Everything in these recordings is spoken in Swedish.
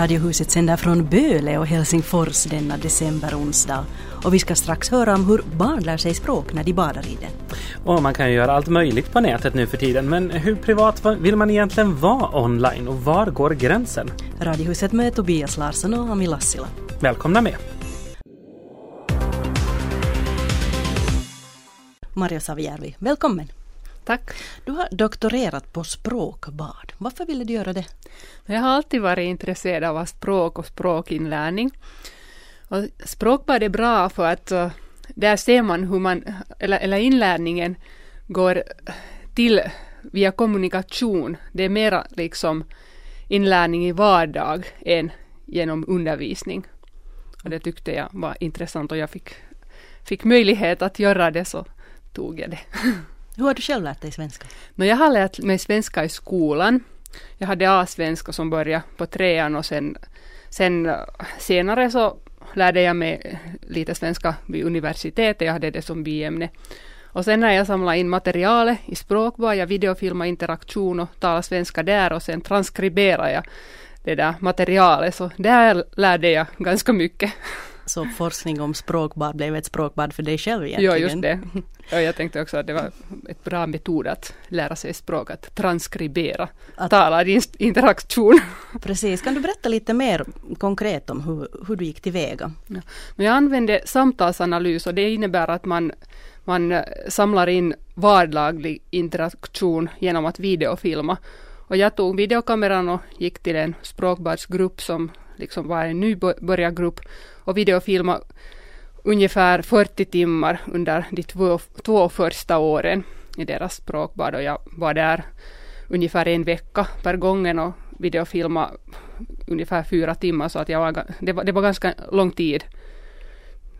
Radiohuset sänder från Böle och Helsingfors denna decemberonsdag. Och vi ska strax höra om hur barn lär sig språk när de badar i det. Och man kan ju göra allt möjligt på nätet nu för tiden, men hur privat vill man egentligen vara online och var går gränsen? Radiohuset med Tobias Larsson och Ami Lassila. Välkomna med! Maria Savijärvi, välkommen! Tack. Du har doktorerat på språkbad. Varför ville du göra det? Jag har alltid varit intresserad av språk och språkinlärning. Och språkbad är bra för att uh, där ser man hur man, eller, eller inlärningen går till via kommunikation. Det är mera liksom inlärning i vardag än genom undervisning. Och det tyckte jag var intressant och jag fick, fick möjlighet att göra det så tog jag det. Hur har du själv lärt dig svenska? No, jag har lärt mig svenska i skolan. Jag hade A-svenska som började på trean och sen, sen eh, senare så lärde jag mig lite svenska vid universitetet. Jag hade det som biämne. Och sen när jag samlade in materialet i språkbar, jag videofilmade interaktion och talade svenska där och sen transkriberade jag det där materialet. Så där lärde jag ganska mycket. Så forskning om språkbad blev ett språkbad för dig själv egentligen? Ja, just det. Och jag tänkte också att det var ett bra metod att lära sig språk, att transkribera att, talad interaktion. Precis, kan du berätta lite mer konkret om hur, hur du gick tillväga? Ja. Men jag använde samtalsanalys och det innebär att man, man samlar in vardaglig interaktion genom att videofilma. Och jag tog videokameran och gick till en språkbadsgrupp som liksom var en nybörjargrupp och videofilma ungefär 40 timmar under de två, två första åren i deras språkbad och jag var där ungefär en vecka per gången och videofilma ungefär fyra timmar så att jag var, det var, det var ganska lång tid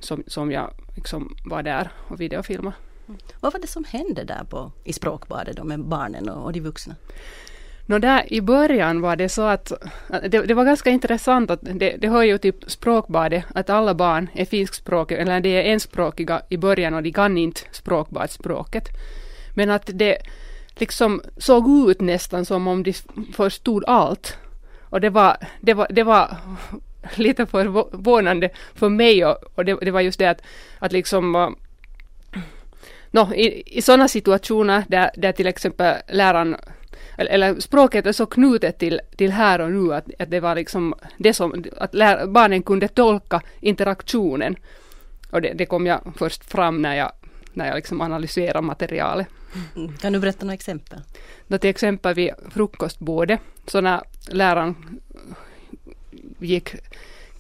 som, som jag liksom var där och videofilmade. Mm. Vad var det som hände där på, i språkbadet då med barnen och, och de vuxna? Nå där i början var det så att, det, det var ganska intressant att det, det hör ju till språkbadet att alla barn är finskspråkiga, eller de är enspråkiga i början och de kan inte språkbadsspråket. Men att det liksom såg ut nästan som om de förstod allt. Och det var, det var, det var lite förvånande för mig och, och det, det, var just det att, att liksom äh, no, i, i sådana situationer där, där till exempel läraren eller, eller språket är så knutet till, till här och nu att, att det var liksom det som, att lär, barnen kunde tolka interaktionen. Och det, det kom jag först fram när jag, när jag liksom analyserade materialet. Mm. Kan du berätta några exempel? Då till exempel vid frukostbordet, så när läraren gick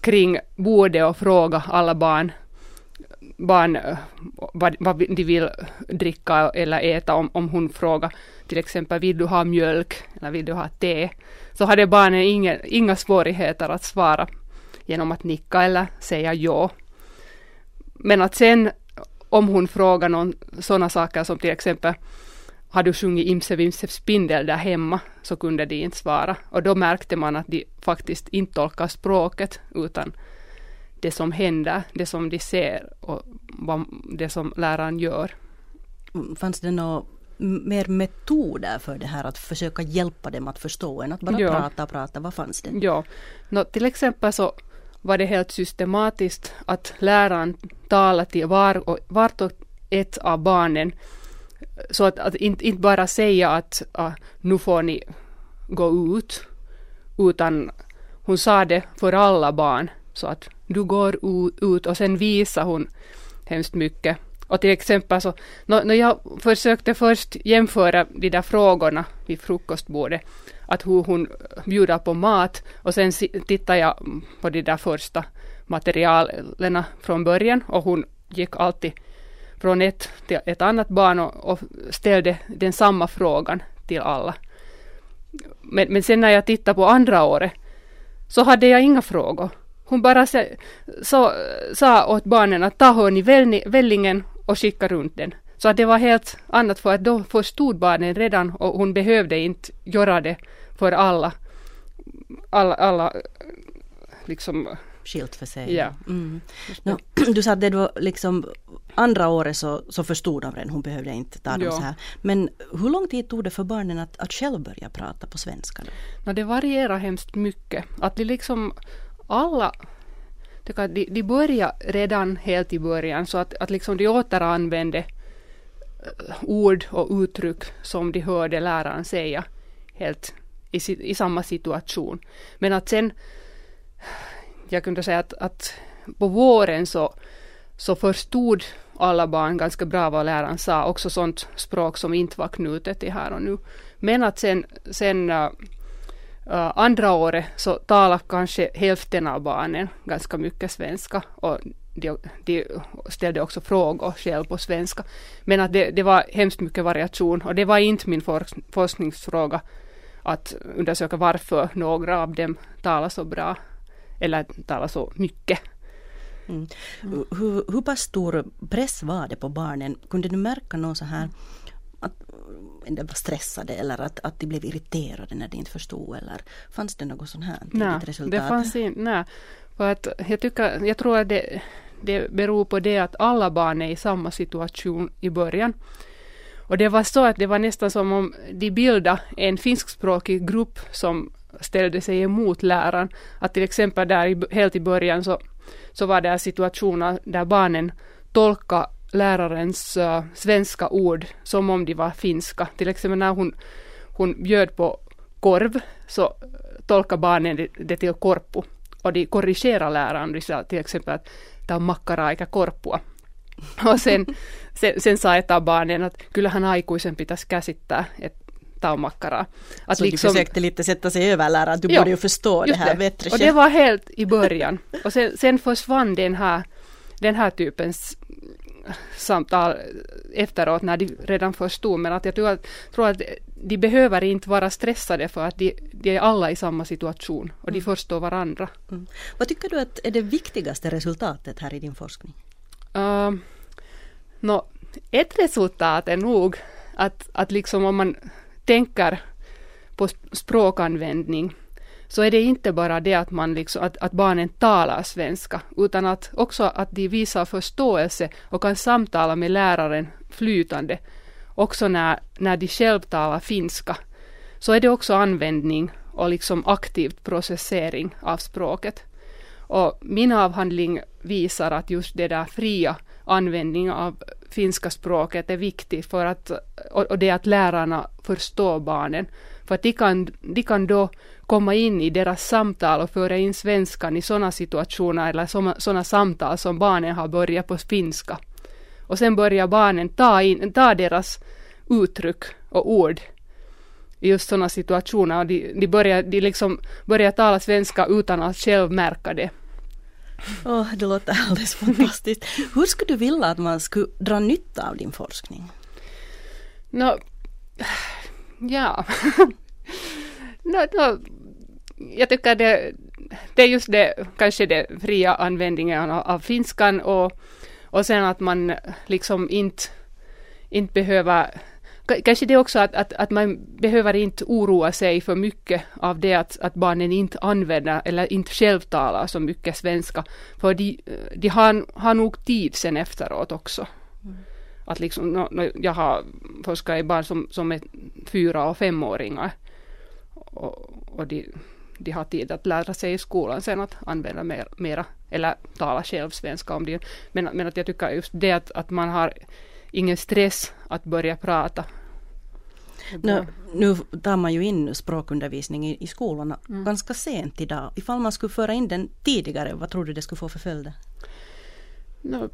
kring bordet och frågade alla barn barn eh, vad, vad de vill dricka eller äta om, om hon frågar till exempel vill du ha mjölk eller vill du ha te? Så hade barnen inga, inga svårigheter att svara genom att nicka eller säga ja. Men att sen om hon frågar någon sådana saker som till exempel har du sjungit Imse Vimse spindel där hemma? Så kunde de inte svara. Och då märkte man att de faktiskt inte tolkar språket utan det som händer, det som de ser och vad, det som läraren gör. Fanns det några mer metoder för det här att försöka hjälpa dem att förstå än att bara ja. prata och prata? Vad fanns det? Ja, no, till exempel så var det helt systematiskt att läraren talade till var och, vart och ett av barnen så att, att inte, inte bara säga att ah, nu får ni gå ut utan hon sa det för alla barn så att du går ut och sen visar hon hemskt mycket. Och till exempel så, när jag försökte först jämföra de där frågorna vid frukostbordet, att hur hon bjuder på mat och sen tittade jag på de där första materialen från början och hon gick alltid från ett till ett annat barn och, och ställde den samma frågan till alla. Men, men sen när jag tittade på andra året så hade jag inga frågor. Hon bara sa, så, sa åt barnen att ta hon i vällingen och skicka runt den. Så att det var helt annat för att då förstod barnen redan och hon behövde inte göra det för alla. Alla, alla liksom skilt för sig. Ja. Mm. No, du sa att det var liksom andra året så, så förstod de redan, hon behövde inte ta dem Ja. så här. Men hur lång tid tog det för barnen att, att själv börja prata på svenska? Då? No, det varierar hemskt mycket. Att det liksom alla tycker att de, de börjar redan helt i början så att, att liksom de återanvände eh, ord och uttryck som de hörde läraren säga helt i, i samma situation. Men att sen, jag kunde säga att, att på våren så, så förstod alla barn ganska bra vad läraren sa, också sånt språk som inte var knutet till här och nu. Men att sen, sen eh, Uh, andra året så talar kanske hälften av barnen ganska mycket svenska och de, de ställde också frågor själv på svenska. Men att det, det var hemskt mycket variation och det var inte min forskningsfråga att undersöka varför några av dem talar så bra eller talar så mycket. Mm. Hur, hur pass stor press var det på barnen? Kunde du märka något så här att en del var stressade eller att, att de blev irriterade när de inte förstod eller fanns det något sånt här Nej, resultat? det fanns inte. Nej. För att jag, tycker, jag tror att det, det beror på det att alla barn är i samma situation i början. Och det var så att det var nästan som om de bildade en finskspråkig grupp som ställde sig emot läraren. Att till exempel där i, helt i början så, så var det situationer där barnen tolkade lärarens uh, svenska ord som om de var finska. Till exempel när hon, hon bjöd på korv så tolkar barnen det, det till korppu. Och de korrigerar läraren, de sa till exempel att tämä on makkaraa eikä korppua. Och sen, sen, sen sa ett av barnen att kyllähän aikuisen pitäisi käsittää, että tämä on makkaraa. Att så liksom, de försökte lite sätta sig över läraren, du Ja, borde ju förstå det här bättre Och det var helt i början. Och sen, sen försvann den här, den här typens samtal efteråt när de redan förstod. Men att jag tror att, tror att de behöver inte vara stressade för att de, de är alla i samma situation och de förstår varandra. Mm. Vad tycker du att är det viktigaste resultatet här i din forskning? Uh, no, ett resultat är nog att, att liksom om man tänker på språkanvändning så är det inte bara det att, man liksom, att, att barnen talar svenska utan att också att de visar förståelse och kan samtala med läraren flytande också när, när de själv talar finska så är det också användning och liksom aktivt processering av språket. Och min avhandling visar att just det där fria användningen av finska språket är viktigt för att, och det att lärarna förstår barnen. För att de kan, de kan då komma in i deras samtal och föra in svenskan i sådana situationer eller sådana samtal som barnen har börjat på finska. Och sen börjar barnen ta, in, ta deras uttryck och ord i just sådana situationer de, de, börjar, de liksom börjar tala svenska utan att själv märka det. Oh, det låter alldeles fantastiskt. Hur skulle du vilja att man skulle dra nytta av din forskning? No, ja. no, no, jag tycker det, det är just det, kanske det fria användningen av, av finskan och, och sen att man liksom inte, inte behöver Kanske det också att, att, att man behöver inte oroa sig för mycket av det att, att barnen inte använder eller inte själv talar så mycket svenska. För de, de har, har nog tid sen efteråt också. Att liksom, no, jag har forskat i barn som, som är fyra och femåringar. Och, och de, de har tid att lära sig i skolan sen att använda mer, mera, eller tala själv svenska om det. Men, men att jag tycker just det att, att man har ingen stress att börja prata. Nu, nu tar man ju in språkundervisning i, i skolorna mm. ganska sent idag. Ifall man skulle föra in den tidigare, vad tror du det skulle få för följder? No,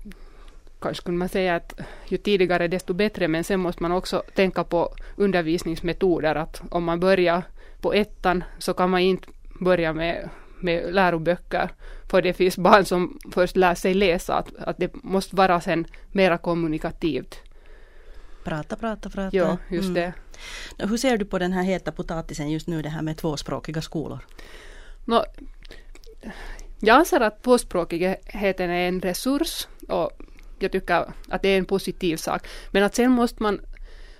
kanske kunde man säga att ju tidigare desto bättre, men sen måste man också tänka på undervisningsmetoder. Att om man börjar på ettan så kan man inte börja med, med läroböcker, för det finns barn som först lär sig läsa, att, att det måste vara sen mera kommunikativt. Prata, prata, prata. Ja, just det. Mm. Hur ser du på den här heta potatisen just nu, det här med tvåspråkiga skolor? No, jag anser att tvåspråkigheten är en resurs och jag tycker att det är en positiv sak. Men att sen måste man,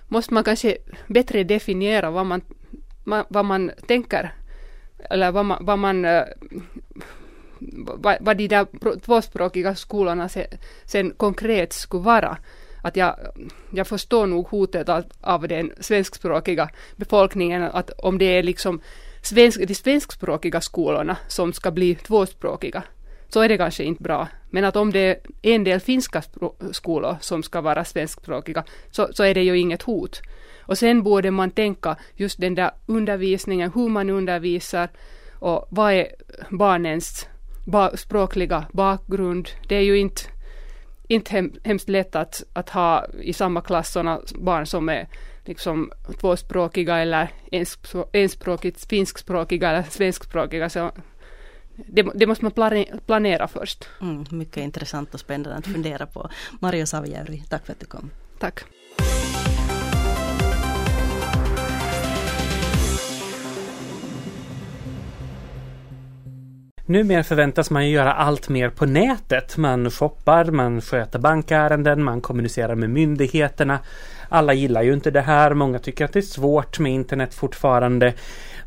måste man kanske bättre definiera vad man, vad man tänker eller vad man, vad man eh, vad, vad de där tvåspråkiga skolorna sen, sen konkret skulle vara. Att jag, jag förstår nog hotet av, av den svenskspråkiga befolkningen, att om det är liksom svensk, de svenskspråkiga skolorna som ska bli tvåspråkiga, så är det kanske inte bra. Men att om det är en del finska skolor som ska vara svenskspråkiga, så, så är det ju inget hot. Och sen borde man tänka just den där undervisningen, hur man undervisar och vad är barnens ba språkliga bakgrund. Det är ju inte, inte hem, hemskt lätt att, att ha i samma klass sådana barn som är liksom tvåspråkiga eller enspråkigt finskspråkiga eller svenskspråkiga. Så det, det, måste man planera först. Mm, mycket intressant och spännande att fundera på. Mario Savijärvi, tack för att du kom. Tack. Numera förväntas man ju göra allt mer på nätet. Man shoppar, man sköter bankärenden, man kommunicerar med myndigheterna. Alla gillar ju inte det här. Många tycker att det är svårt med internet fortfarande.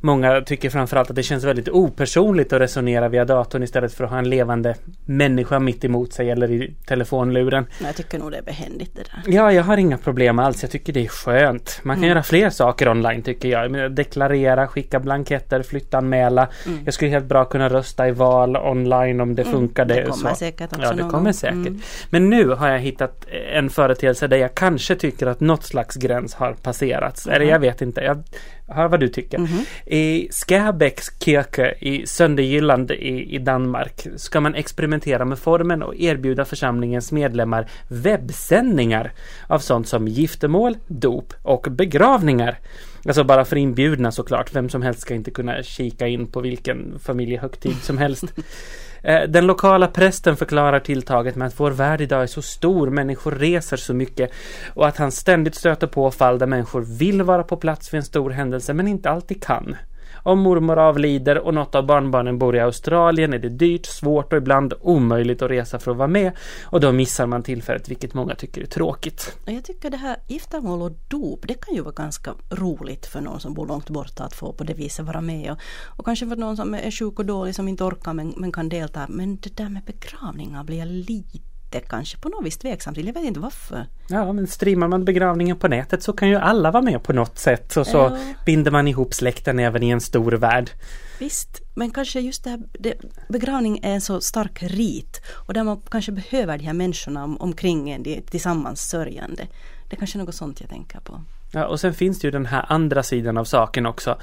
Många tycker framförallt att det känns väldigt opersonligt att resonera via datorn istället för att ha en levande människa mitt emot sig eller i telefonluren. Jag tycker nog det är behändigt det där. Ja, jag har inga problem alls. Jag tycker det är skönt. Man kan mm. göra fler saker online tycker jag. Deklarera, skicka blanketter, flyttanmäla. Mm. Jag skulle helt bra kunna rösta i val online om det mm. funkade. Det kommer så. säkert också Ja, det kommer säkert. Mm. Men nu har jag hittat en företeelse där jag kanske tycker att något slags gräns har passerats. Eller jag vet inte. Jag hör vad du tycker. Mm -hmm. I Skærbäckskirke i Sønderjylland i, i Danmark ska man experimentera med formen och erbjuda församlingens medlemmar webbsändningar av sånt som giftermål, dop och begravningar. Alltså bara för inbjudna såklart. Vem som helst ska inte kunna kika in på vilken familjehögtid som helst. Eh, den lokala prästen förklarar tilltaget med att vår värld idag är så stor, människor reser så mycket och att han ständigt stöter på fall där människor vill vara på plats vid en stor händelse men inte alltid kan. Om mormor avlider och något av barnbarnen bor i Australien är det dyrt, svårt och ibland omöjligt att resa för att vara med. Och då missar man tillfället vilket många tycker är tråkigt. Jag tycker det här giftermål och dop det kan ju vara ganska roligt för någon som bor långt borta att få på det viset vara med. Och, och kanske för någon som är sjuk och dålig som inte orkar men, men kan delta. Men det där med begravningar blir jag lite lite kanske på något vis tveksam till. Jag vet inte varför. Ja, men streamar man begravningen på nätet så kan ju alla vara med på något sätt och så ja. binder man ihop släkten även i en stor värld. Visst, men kanske just det här, det, begravning är en så stark rit och där man kanske behöver de här människorna om, omkring en, de, tillsammans sörjande. Det är kanske något sånt jag tänker på. Ja, och sen finns det ju den här andra sidan av saken också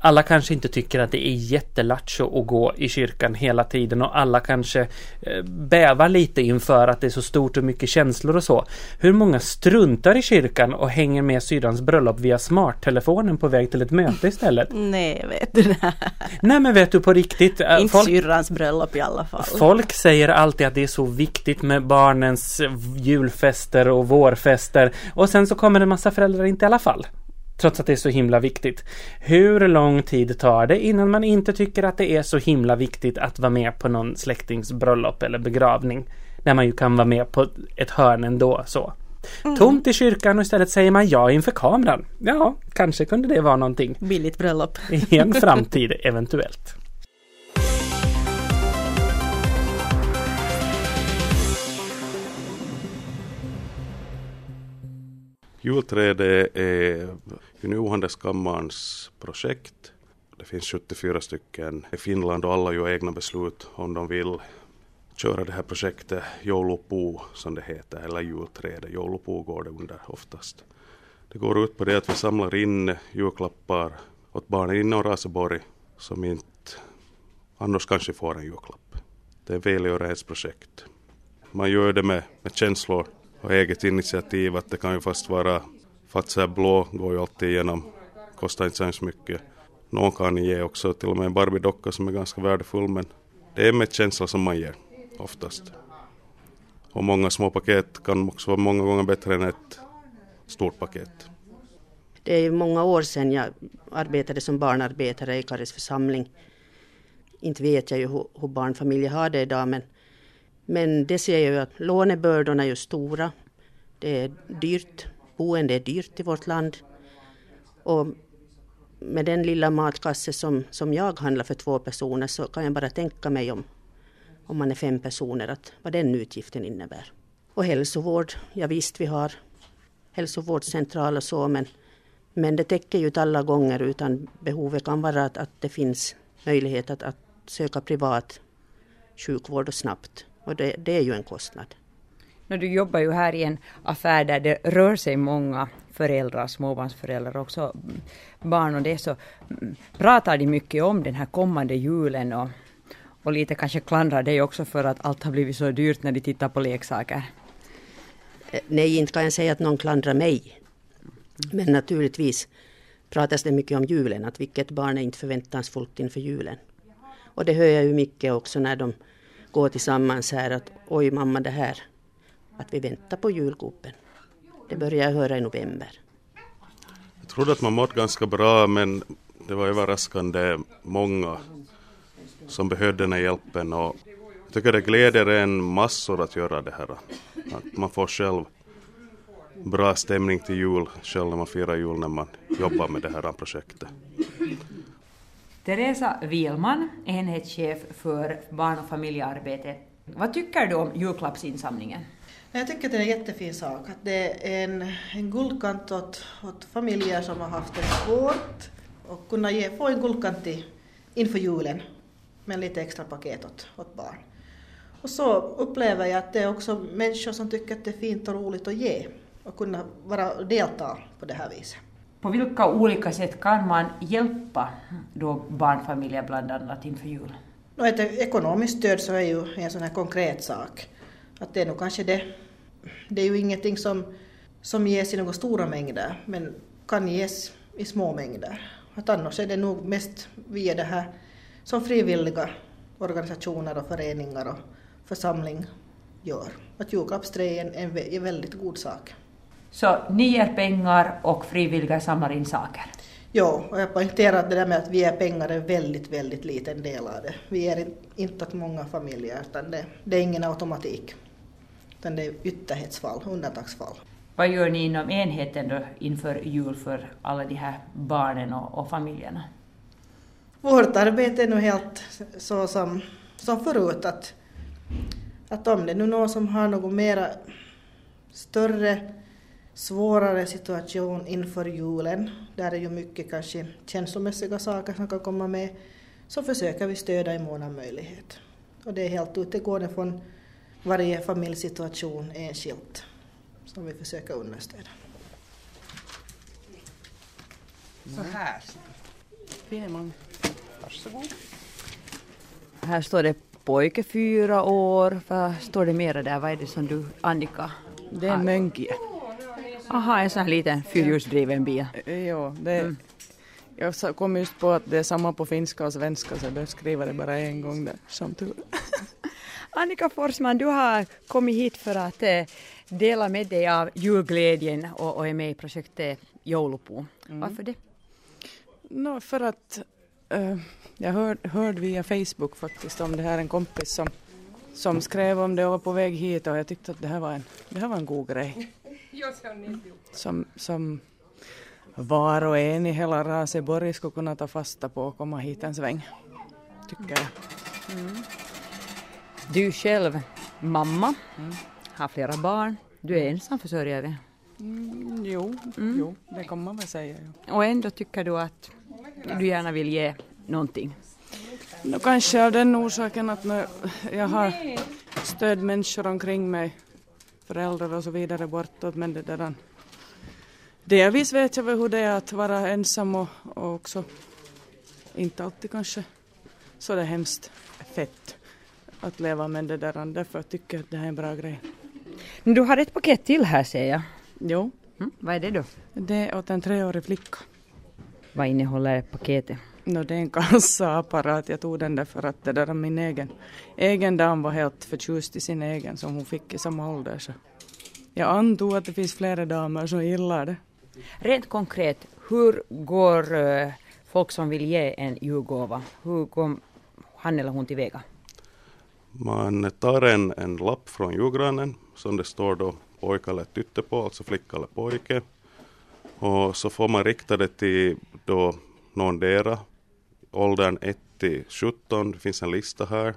alla kanske inte tycker att det är jättelattjo att gå i kyrkan hela tiden och alla kanske eh, bävar lite inför att det är så stort och mycket känslor och så. Hur många struntar i kyrkan och hänger med syrrans bröllop via smarttelefonen på väg till ett möte istället? Nej, vet du? Nej, men vet du på riktigt? Eh, inte folk, syrrans bröllop i alla fall. Folk säger alltid att det är så viktigt med barnens julfester och vårfester och sen så kommer en massa föräldrar inte i alla fall. Trots att det är så himla viktigt. Hur lång tid tar det innan man inte tycker att det är så himla viktigt att vara med på någon släktings bröllop eller begravning? När man ju kan vara med på ett hörn ändå så. Mm. Tomt i kyrkan och istället säger man ja inför kameran. Ja, kanske kunde det vara någonting. Billigt bröllop. I en framtid eventuellt. Julträdet är Unionhandelskammarens projekt. Det finns 74 stycken i Finland och alla gör egna beslut om de vill köra det här projektet Joulupu som det heter, eller julträdet. Joulupu går det under oftast. Det går ut på det att vi samlar in julklappar åt barnen inom Raseborg som inte annars kanske får en julklapp. Det är ett välgörenhetsprojekt. Man gör det med, med känslor och eget initiativ att det kan ju fast vara Fazer blå går ju alltid igenom, kostar inte så mycket. Någon kan ge också till och med en Barbie-docka som är ganska värdefull men det är med känsla som man ger oftast. Och många små paket kan också vara många gånger bättre än ett stort paket. Det är många år sedan jag arbetade som barnarbetare i Karis församling. Inte vet jag ju hur, hur barnfamiljer har det idag men men det ser jag ju att lånebördorna är ju stora. Det är dyrt. Boende är dyrt i vårt land. Och med den lilla matkasse som, som jag handlar för två personer så kan jag bara tänka mig om, om man är fem personer att vad den utgiften innebär. Och hälsovård, ja visst vi har hälsovårdscentral och så men, men det täcker ju inte alla gånger utan behovet kan vara att, att det finns möjlighet att, att söka privat sjukvård och snabbt. Och det, det är ju en kostnad. Men du jobbar ju här i en affär där det rör sig många föräldrar, småbarnsföräldrar också barn och det så mm, pratar de mycket om den här kommande julen och, och lite kanske klandrar dig också för att allt har blivit så dyrt när de tittar på leksaker. Eh, nej, inte kan jag säga att någon klandrar mig. Men naturligtvis pratas det mycket om julen, att vilket barn är inte förväntansfullt inför julen. Och det hör jag ju mycket också när de gå tillsammans här att oj mamma det här, att vi väntar på julkupen. Det börjar jag höra i november. Jag trodde att man mådde ganska bra men det var överraskande många som behövde den här hjälpen och jag tycker det gläder en massor att göra det här. Att man får själv bra stämning till jul själv när man firar jul när man jobbar med det här projektet. Teresa Wielman, enhetschef för barn och familjearbete. Vad tycker du om julklappsinsamlingen? Jag tycker att det är en jättefin sak. Att det är en, en guldkant åt, åt familjer som har haft det svårt och kunna ge, få en guldkant inför julen med lite extra paket åt, åt barn. Och så upplever jag att det är också människor som tycker att det är fint och roligt att ge och kunna vara delta på det här viset. På vilka olika sätt kan man hjälpa då barnfamiljer bland annat inför jul? Ett ekonomiskt stöd så är ju en sån här konkret sak. Att det är nog kanske det. Det är ju ingenting som, som ges i några stora mängder men kan ges i små mängder. Att annars är det nog mest via det här som frivilliga organisationer och föreningar och församling gör. Att julklappsdrejen är en, en väldigt god sak. Så ni ger pengar och frivilliga samlar in saker? Ja, och jag poängterar att det där med att vi ger pengar är en väldigt, väldigt liten del av det. Vi ger inte åt många familjer, utan det, det är ingen automatik. Utan det är ytterhetsfall, undantagsfall. Vad gör ni inom enheten då inför jul för alla de här barnen och, och familjerna? Vårt arbete är nu helt så som, som förut att, att om det är någon som har något mera större svårare situation inför julen, där är ju mycket kanske känslomässiga saker som kan komma med, så försöker vi stödja i mån av möjlighet. Och det är helt utegående från varje familjesituation enskilt som vi försöker understödja. Så här. Fin Varsågod. Här står det pojke fyra år. Vad står det mera där? Vad är det som du, Annika? Det är en mönkje. Aha, en sån här liten fyrhjulsdriven bil. Ja, det, mm. jag kom just på att det är samma på finska och svenska så jag skriva det bara en gång där, som tur Annika Forsman, du har kommit hit för att eh, dela med dig av julglädjen och, och är med i projektet Joulupu. Mm. Varför det? No, för att uh, jag hör, hörde via Facebook faktiskt om det här, en kompis som, som skrev om det och var på väg hit och jag tyckte att det här var en, det här var en god grej. Som, som var och en i hela Raseborg skulle kunna ta fasta på och komma hit en sväng, tycker jag. Mm. Du själv, mamma, mm. har flera barn, du är ensamförsörjare. Mm, jo, mm. jo, det kan man väl säga. Ja. Och ändå tycker du att du gärna vill ge någonting? No, kanske av den orsaken att jag har stödmänniskor omkring mig föräldrar och så vidare bortåt. Men det där, delvis vet jag väl hur det är att vara ensam och, och också inte alltid kanske så det är hemskt fett att leva med det där. Därför tycker jag att det här är en bra grej. Du har ett paket till här ser jag. Jo. Mm, vad är det då? Det är åt en treårig flicka. Vad innehåller paketet? No, det är en kassaapparat. Jag tog den där för att det där min egen, egen dam var helt förtjust i sin egen som hon fick i samma ålder. Så jag antog att det finns flera damer som gillar det. Rent konkret, hur går uh, folk som vill ge en julgåva, hur går han eller hon tillväga? Man tar en, en lapp från julgranen som det står då pojke eller tytte på, alltså flicka eller pojke. Och så får man rikta det till då någondera, åldern 1 till 17, det finns en lista här.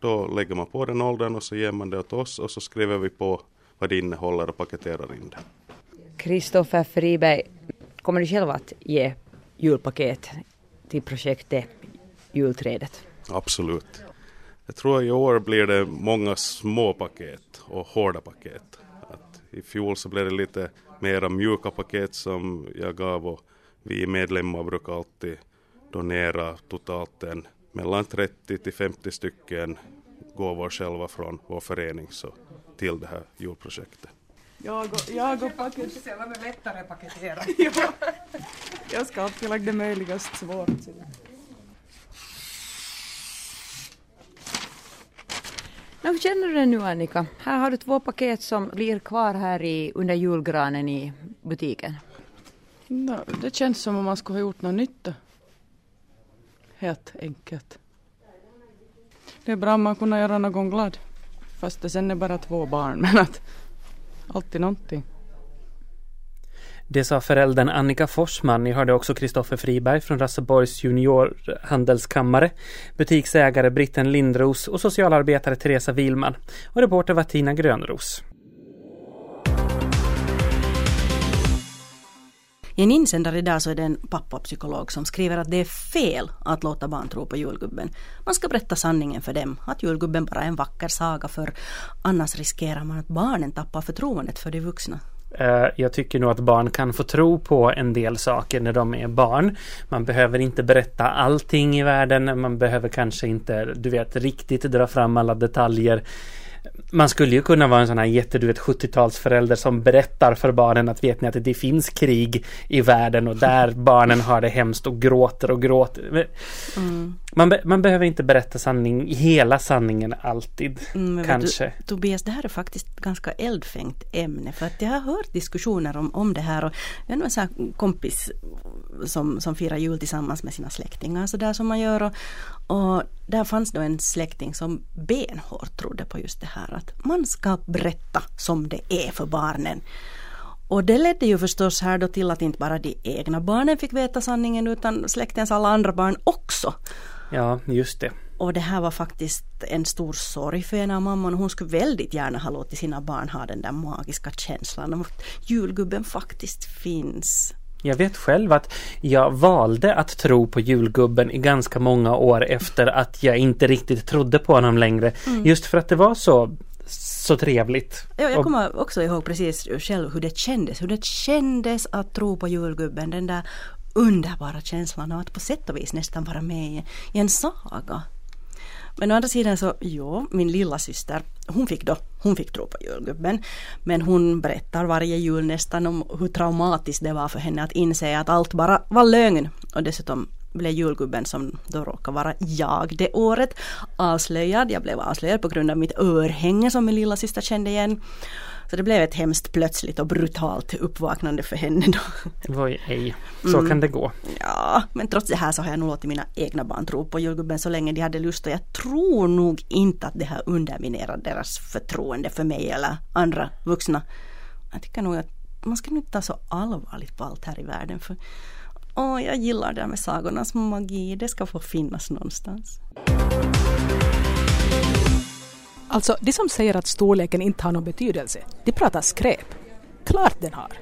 Då lägger man på den åldern och så ger man det åt oss och så skriver vi på vad det innehåller och paketerar in det. Kristoffer Friberg, kommer du själv att ge julpaket till projektet Julträdet? Absolut. Jag tror att i år blir det många små paket och hårda paket. Att I fjol så blev det lite mera mjuka paket som jag gav och vi medlemmar brukar alltid donera totalt en mellan 30 till 50 stycken gåvor själva från vår förening så, till det här julprojektet. Jag och, jag och paket... Lättare paketera. ja. Jag ska alltid lägga det möjligast svårt. hur känner du dig nu Annika? Här har du två paket som blir kvar här i, under julgranen i butiken. No, det känns som om man skulle ha gjort något nytta. Helt enkelt. Det är bra om man kunde göra någon glad. Fast det sen är bara två barn, men att alltid någonting. Det sa föräldern Annika Forsman. Ni hörde också Kristoffer Friberg från Rasseborgs juniorhandelskammare, butiksägare Britten Lindros och socialarbetare Teresa Wilman. Och reporter var Tina Grönros. I en insändare idag så är det en pappapsykolog som skriver att det är fel att låta barn tro på julgubben. Man ska berätta sanningen för dem, att julgubben bara är en vacker saga för annars riskerar man att barnen tappar förtroendet för de vuxna. Eh, jag tycker nog att barn kan få tro på en del saker när de är barn. Man behöver inte berätta allting i världen. Man behöver kanske inte, du vet, riktigt dra fram alla detaljer man skulle ju kunna vara en sån här jätte, du vet 70-talsförälder som berättar för barnen att vet ni att det finns krig i världen och där barnen har det hemskt och gråter och gråter. Mm. Man, be man behöver inte berätta sanning, hela sanningen alltid. Mm, kanske. Du, Tobias, det här är faktiskt ganska eldfängt ämne för att jag har hört diskussioner om, om det här och jag har en sån här kompis som, som firar jul tillsammans med sina släktingar så där som man gör och, och där fanns då en släkting som benhårt trodde på just det här att man ska berätta som det är för barnen. Och det ledde ju förstås här då till att inte bara de egna barnen fick veta sanningen utan släktens alla andra barn också. Ja, just det. Och det här var faktiskt en stor sorg för ena mamman. Hon skulle väldigt gärna ha låtit sina barn ha den där magiska känslan om att julgubben faktiskt finns. Jag vet själv att jag valde att tro på julgubben i ganska många år efter att jag inte riktigt trodde på honom längre. Mm. Just för att det var så så trevligt. Ja, jag kommer också ihåg precis själv hur det kändes. Hur det kändes att tro på julgubben. Den där underbara känslan av att på sätt och vis nästan vara med i en saga. Men å andra sidan så, jo, min lilla syster, hon fick då, hon fick tro på julgubben. Men hon berättar varje jul nästan om hur traumatiskt det var för henne att inse att allt bara var lögn. Och dessutom blev julgubben som då råkar vara jag det året avslöjad. Jag blev avslöjad på grund av mitt örhänge som min lilla syster kände igen. Så det blev ett hemskt plötsligt och brutalt uppvaknande för henne då. Oj, ej. Så mm. kan det gå. Ja, men trots det här så har jag nog låtit mina egna barn tro på julgubben så länge de hade lust och jag tror nog inte att det har underminerat deras förtroende för mig eller andra vuxna. Jag tycker nog att man ska inte ta så allvarligt på allt här i världen för åh, jag gillar det här med sagornas magi, det ska få finnas någonstans. Alltså, de som säger att storleken inte har någon betydelse, de pratar skräp. Klart den har.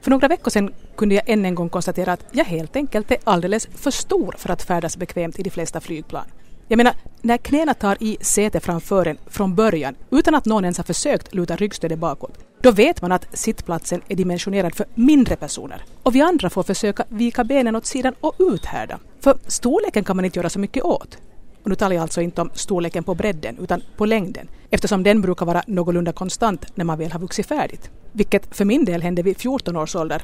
För några veckor sedan kunde jag än en gång konstatera att jag helt enkelt är alldeles för stor för att färdas bekvämt i de flesta flygplan. Jag menar, när knäna tar i sätet framför en från början utan att någon ens har försökt luta ryggstödet bakåt, då vet man att sittplatsen är dimensionerad för mindre personer. Och vi andra får försöka vika benen åt sidan och uthärda. För storleken kan man inte göra så mycket åt. Och nu talar jag alltså inte om storleken på bredden utan på längden eftersom den brukar vara någorlunda konstant när man väl har vuxit färdigt. Vilket för min del hände vid 14 års ålder.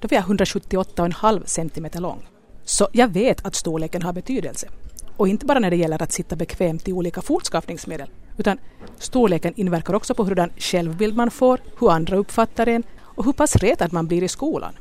Då var jag 178,5 cm lång. Så jag vet att storleken har betydelse. Och inte bara när det gäller att sitta bekvämt i olika fortskaffningsmedel utan storleken inverkar också på hurdan självbild man får, hur andra uppfattar en och hur pass retad man blir i skolan.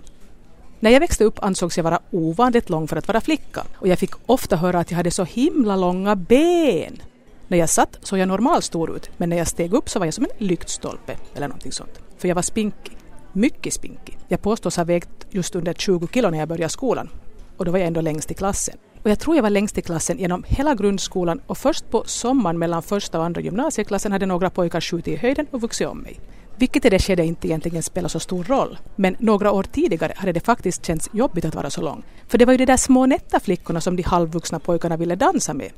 När jag växte upp ansågs jag vara ovanligt lång för att vara flicka och jag fick ofta höra att jag hade så himla långa ben. När jag satt såg jag normalstor ut, men när jag steg upp så var jag som en lyktstolpe eller någonting sånt. För jag var spinkig. Mycket spinkig. Jag påstås ha vägt just under 20 kilo när jag började skolan. Och då var jag ändå längst i klassen. Och jag tror jag var längst i klassen genom hela grundskolan och först på sommaren mellan första och andra gymnasieklassen hade några pojkar skjutit i höjden och vuxit om mig. Vilket i det skedet inte egentligen spelar så stor roll. Men några år tidigare hade det faktiskt känts jobbigt att vara så lång. För det var ju de där små nätta flickorna som de halvvuxna pojkarna ville dansa med.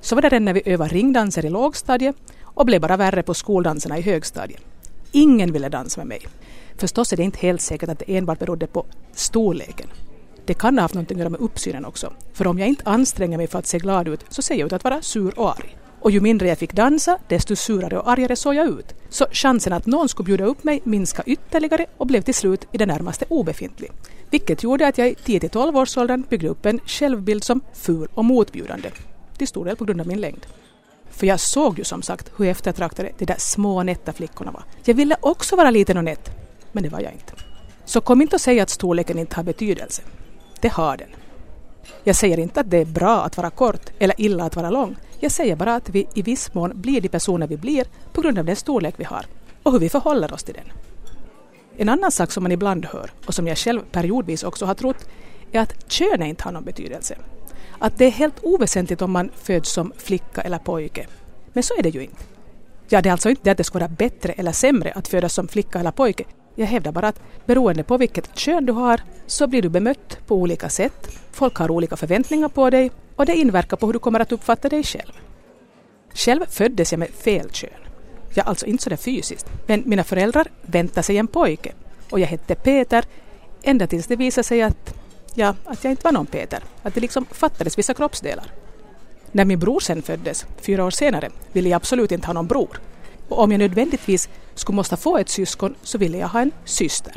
Så var det den när vi övade ringdanser i lågstadiet och blev bara värre på skoldanserna i högstadiet. Ingen ville dansa med mig. Förstås är det inte helt säkert att det enbart berodde på storleken. Det kan ha haft något att göra med uppsynen också. För om jag inte anstränger mig för att se glad ut så ser jag ut att vara sur och arg. Och ju mindre jag fick dansa, desto surare och argare såg jag ut. Så chansen att någon skulle bjuda upp mig minskade ytterligare och blev till slut i det närmaste obefintlig. Vilket gjorde att jag i 10-12 års åldern byggde upp en självbild som ful och motbjudande. Till stor del på grund av min längd. För jag såg ju som sagt hur eftertraktade de där små nätta flickorna var. Jag ville också vara liten och nätt, men det var jag inte. Så kom inte och säg att storleken inte har betydelse. Det har den. Jag säger inte att det är bra att vara kort eller illa att vara lång. Jag säger bara att vi i viss mån blir de personer vi blir på grund av den storlek vi har och hur vi förhåller oss till den. En annan sak som man ibland hör och som jag själv periodvis också har trott är att kön inte har någon betydelse. Att det är helt oväsentligt om man föds som flicka eller pojke. Men så är det ju inte. Ja, det är alltså inte det att det ska vara bättre eller sämre att födas som flicka eller pojke. Jag hävdar bara att beroende på vilket kön du har så blir du bemött på olika sätt. Folk har olika förväntningar på dig och det inverkar på hur du kommer att uppfatta dig själv. Själv föddes jag med fel kön. Ja, alltså inte sådär fysiskt, men mina föräldrar väntade sig en pojke och jag hette Peter ända tills det visade sig att, ja, att jag inte var någon Peter, att det liksom fattades vissa kroppsdelar. När min bror sen föddes, fyra år senare, ville jag absolut inte ha någon bror. Och om jag nödvändigtvis skulle måste få ett syskon så ville jag ha en syster.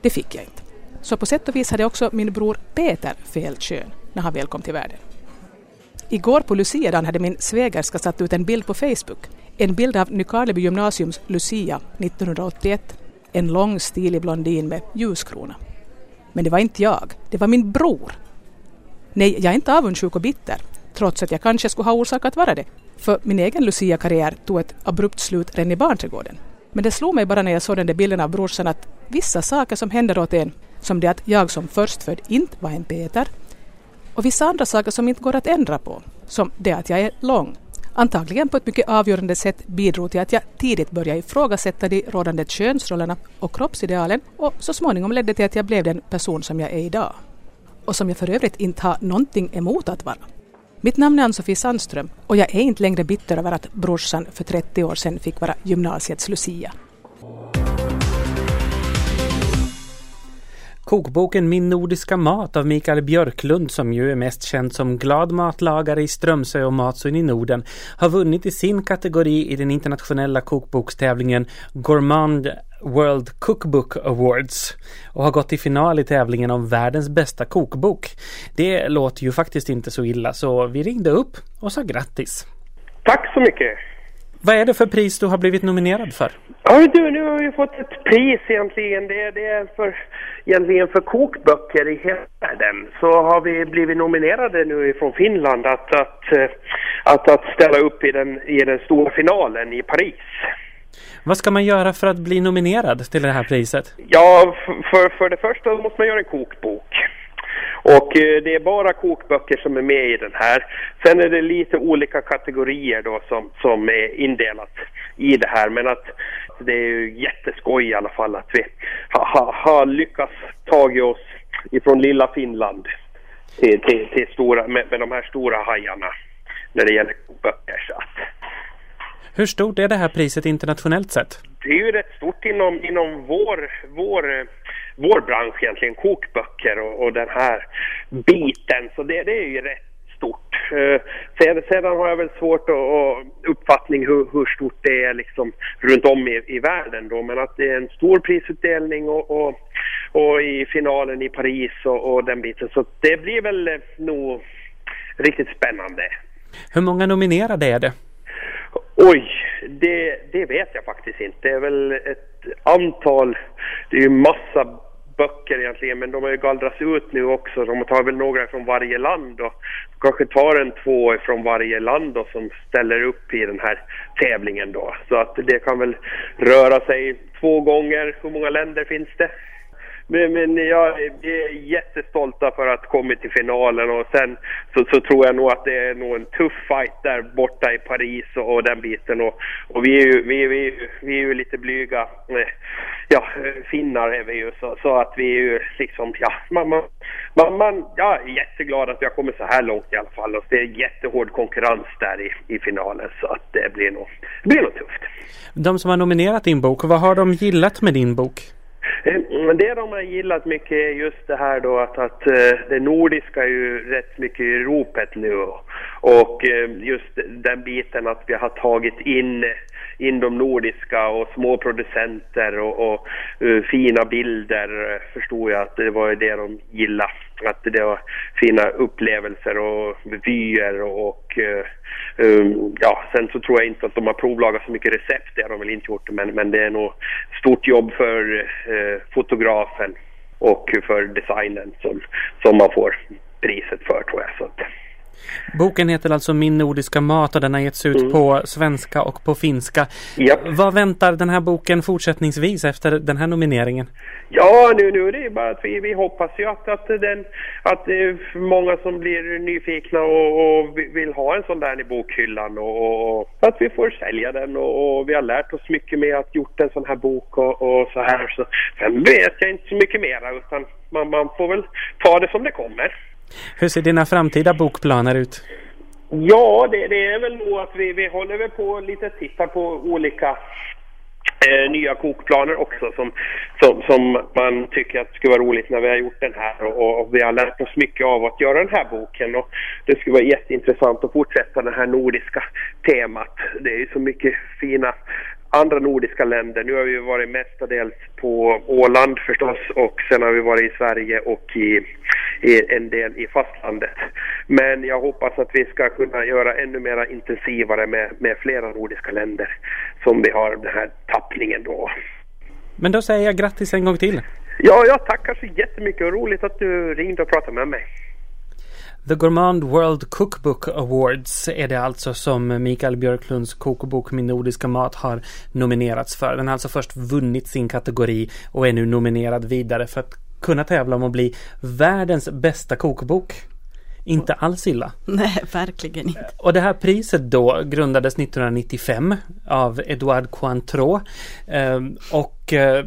Det fick jag inte. Så på sätt och vis hade också min bror Peter fel kön när han väl kom till världen. Igår på Luciadan hade min svägerska satt ut en bild på Facebook. En bild av Nykarleby gymnasiums Lucia 1981. En lång stilig blondin med ljuskrona. Men det var inte jag, det var min bror. Nej, jag är inte avundsjuk och bitter, trots att jag kanske skulle ha orsak att vara det. För min egen Lucia-karriär tog ett abrupt slut redan i barnträdgården. Men det slog mig bara när jag såg den där bilden av brorsan att vissa saker som händer åt en, som det att jag som förstfödd inte var en Peter, och vissa andra saker som inte går att ändra på, som det att jag är lång, antagligen på ett mycket avgörande sätt bidrog till att jag tidigt började ifrågasätta de rådande könsrollerna och kroppsidealen och så småningom ledde till att jag blev den person som jag är idag. Och som jag för övrigt inte har någonting emot att vara. Mitt namn är Ann-Sofie Sandström och jag är inte längre bitter över att brorsan för 30 år sedan fick vara gymnasiets Lucia. Kokboken Min nordiska mat av Mikael Björklund som ju är mest känd som glad matlagare i Strömsö och Matsugn i Norden har vunnit i sin kategori i den internationella kokbokstävlingen Gourmand World Cookbook Awards och har gått till final i tävlingen om världens bästa kokbok. Det låter ju faktiskt inte så illa så vi ringde upp och sa grattis. Tack så mycket! Vad är det för pris du har blivit nominerad för? Ja du, nu har vi fått ett pris egentligen. Det, det är för, egentligen för kokböcker i hela världen. Så har vi blivit nominerade nu från Finland att, att, eh, att, att ställa upp i den, i den stora finalen i Paris. Vad ska man göra för att bli nominerad till det här priset? Ja, för, för det första måste man göra en kokbok. Och eh, det är bara kokböcker som är med i den här. Sen är det lite olika kategorier då som, som är indelat i det här. Men att det är ju jätteskoj i alla fall att vi har ha, ha lyckats ta oss ifrån lilla Finland till, till, till stora, med, med de här stora hajarna när det gäller kokböcker. Så att, hur stort är det här priset internationellt sett? Det är ju rätt stort inom, inom vår, vår, vår bransch egentligen, kokböcker och, och den här biten. Så det, det är ju rätt stort. Eh, sedan, sedan har jag väl svårt att, att uppfattning hur, hur stort det är liksom runt om i, i världen då. Men att det är en stor prisutdelning och, och, och i finalen i Paris och, och den biten. Så det blir väl nog riktigt spännande. Hur många nominerade är det? Oj, det, det vet jag faktiskt inte. Det är väl ett antal, det är ju massa böcker egentligen, men de har ju gallrats ut nu också. De tar väl några från varje land och kanske tar en två från varje land då, som ställer upp i den här tävlingen då. Så att det kan väl röra sig två gånger. Hur många länder finns det? Men, men jag är jättestolta för att kommit till finalen och sen så, så, tror jag nog att det är nog en tuff fight där borta i Paris och, och den biten och, och vi, är ju, vi, vi, vi är ju lite blyga. Eh, ja, finnar är vi ju så, så att vi är ju liksom, ja, man, man, man, man, jag är jätteglad att vi har kommit så här långt i alla fall och det är jättehård konkurrens där i, i finalen så att det blir nog, det blir nog tufft. De som har nominerat din bok, vad har de gillat med din bok? Eh, det de har gillat mycket är just det här då att, att eh, det nordiska är ju rätt mycket i ropet nu. Och eh, just den biten att vi har tagit in, in de nordiska och små producenter och, och uh, fina bilder eh, förstod jag att det var det de gillade. Att det var fina upplevelser och vyer och, och um, ja, sen så tror jag inte att de har provlagat så mycket recept, det har de väl inte gjort, men, men det är nog stort jobb för uh, fotografen och för designen som, som man får priset för tror jag. Så att, Boken heter alltså Min nordiska mat och den har getts ut mm. på svenska och på finska. Yep. Vad väntar den här boken fortsättningsvis efter den här nomineringen? Ja, nu, nu är det bara att vi, vi hoppas ju att, att, den, att är många som blir nyfikna och, och vill ha en sån där i bokhyllan och, och att vi får sälja den och, och, vi har lärt oss mycket med att gjort en sån här bok och, och så här. Så, sen vet jag inte så mycket mera utan man, man får väl ta det som det kommer. Hur ser dina framtida bokplaner ut? Ja, det, det är väl nog att vi, vi håller väl på lite titta på olika eh, nya kokplaner också som, som, som, man tycker att skulle vara roligt när vi har gjort den här och, och, vi har lärt oss mycket av att göra den här boken och det skulle vara jätteintressant att fortsätta det här nordiska temat. Det är ju så mycket fina andra nordiska länder. Nu har vi varit mestadels på Åland förstås och sen har vi varit i Sverige och i, i, en del i fastlandet. Men jag hoppas att vi ska kunna göra ännu mer intensivare med, med flera nordiska länder som vi har den här tappningen då. Men då säger jag grattis en gång till. Ja, jag tackar så jättemycket. Roligt att du ringde och pratade med mig. The Gourmand World Cookbook Awards är det alltså som Mikael Björklunds kokbok Min nordiska mat har nominerats för. Den har alltså först vunnit sin kategori och är nu nominerad vidare för att kunna tävla om att bli världens bästa kokbok. Inte alls illa. Nej, verkligen inte. Och det här priset då grundades 1995 av Edouard Cointreau. Ehm, och eh,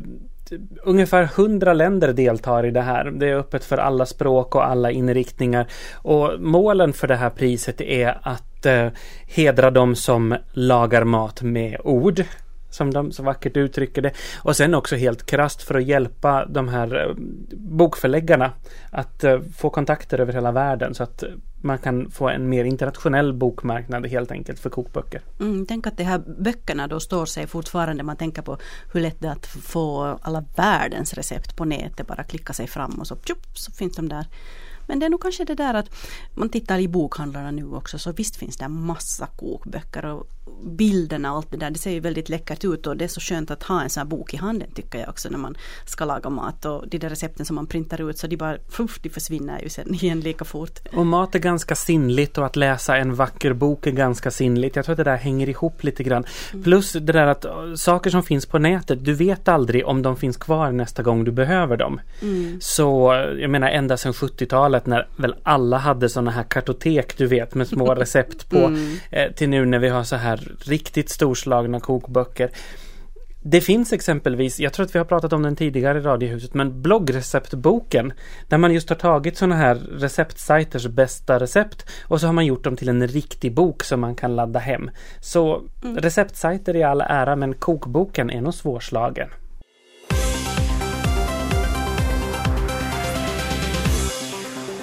Typ ungefär hundra länder deltar i det här. Det är öppet för alla språk och alla inriktningar. Och målen för det här priset är att eh, hedra de som lagar mat med ord som de så vackert uttrycker det. Och sen också helt krast för att hjälpa de här eh, bokförläggarna att eh, få kontakter över hela världen så att man kan få en mer internationell bokmarknad helt enkelt för kokböcker. Mm, tänk att de här böckerna då står sig fortfarande. Man tänker på hur lätt det är att få alla världens recept på nätet. Bara klicka sig fram och så, tjup, så finns de där. Men det är nog kanske det där att man tittar i bokhandlarna nu också så visst finns det en massa kokböcker och bilderna och allt det där. Det ser ju väldigt läckert ut och det är så skönt att ha en sån här bok i handen tycker jag också när man ska laga mat och de där recepten som man printar ut så de bara fuff, de försvinner ju sen igen lika fort. Och mat är ganska sinnligt och att läsa en vacker bok är ganska sinnligt. Jag tror att det där hänger ihop lite grann. Mm. Plus det där att saker som finns på nätet, du vet aldrig om de finns kvar nästa gång du behöver dem. Mm. Så jag menar ända sedan 70-talet när väl alla hade sådana här kartotek du vet med små recept på mm. eh, till nu när vi har så här riktigt storslagna kokböcker. Det finns exempelvis, jag tror att vi har pratat om den tidigare i Radiohuset, men bloggreceptboken där man just har tagit sådana här receptsajters bästa recept och så har man gjort dem till en riktig bok som man kan ladda hem. Så mm. receptsajter i all ära, men kokboken är nog svårslagen.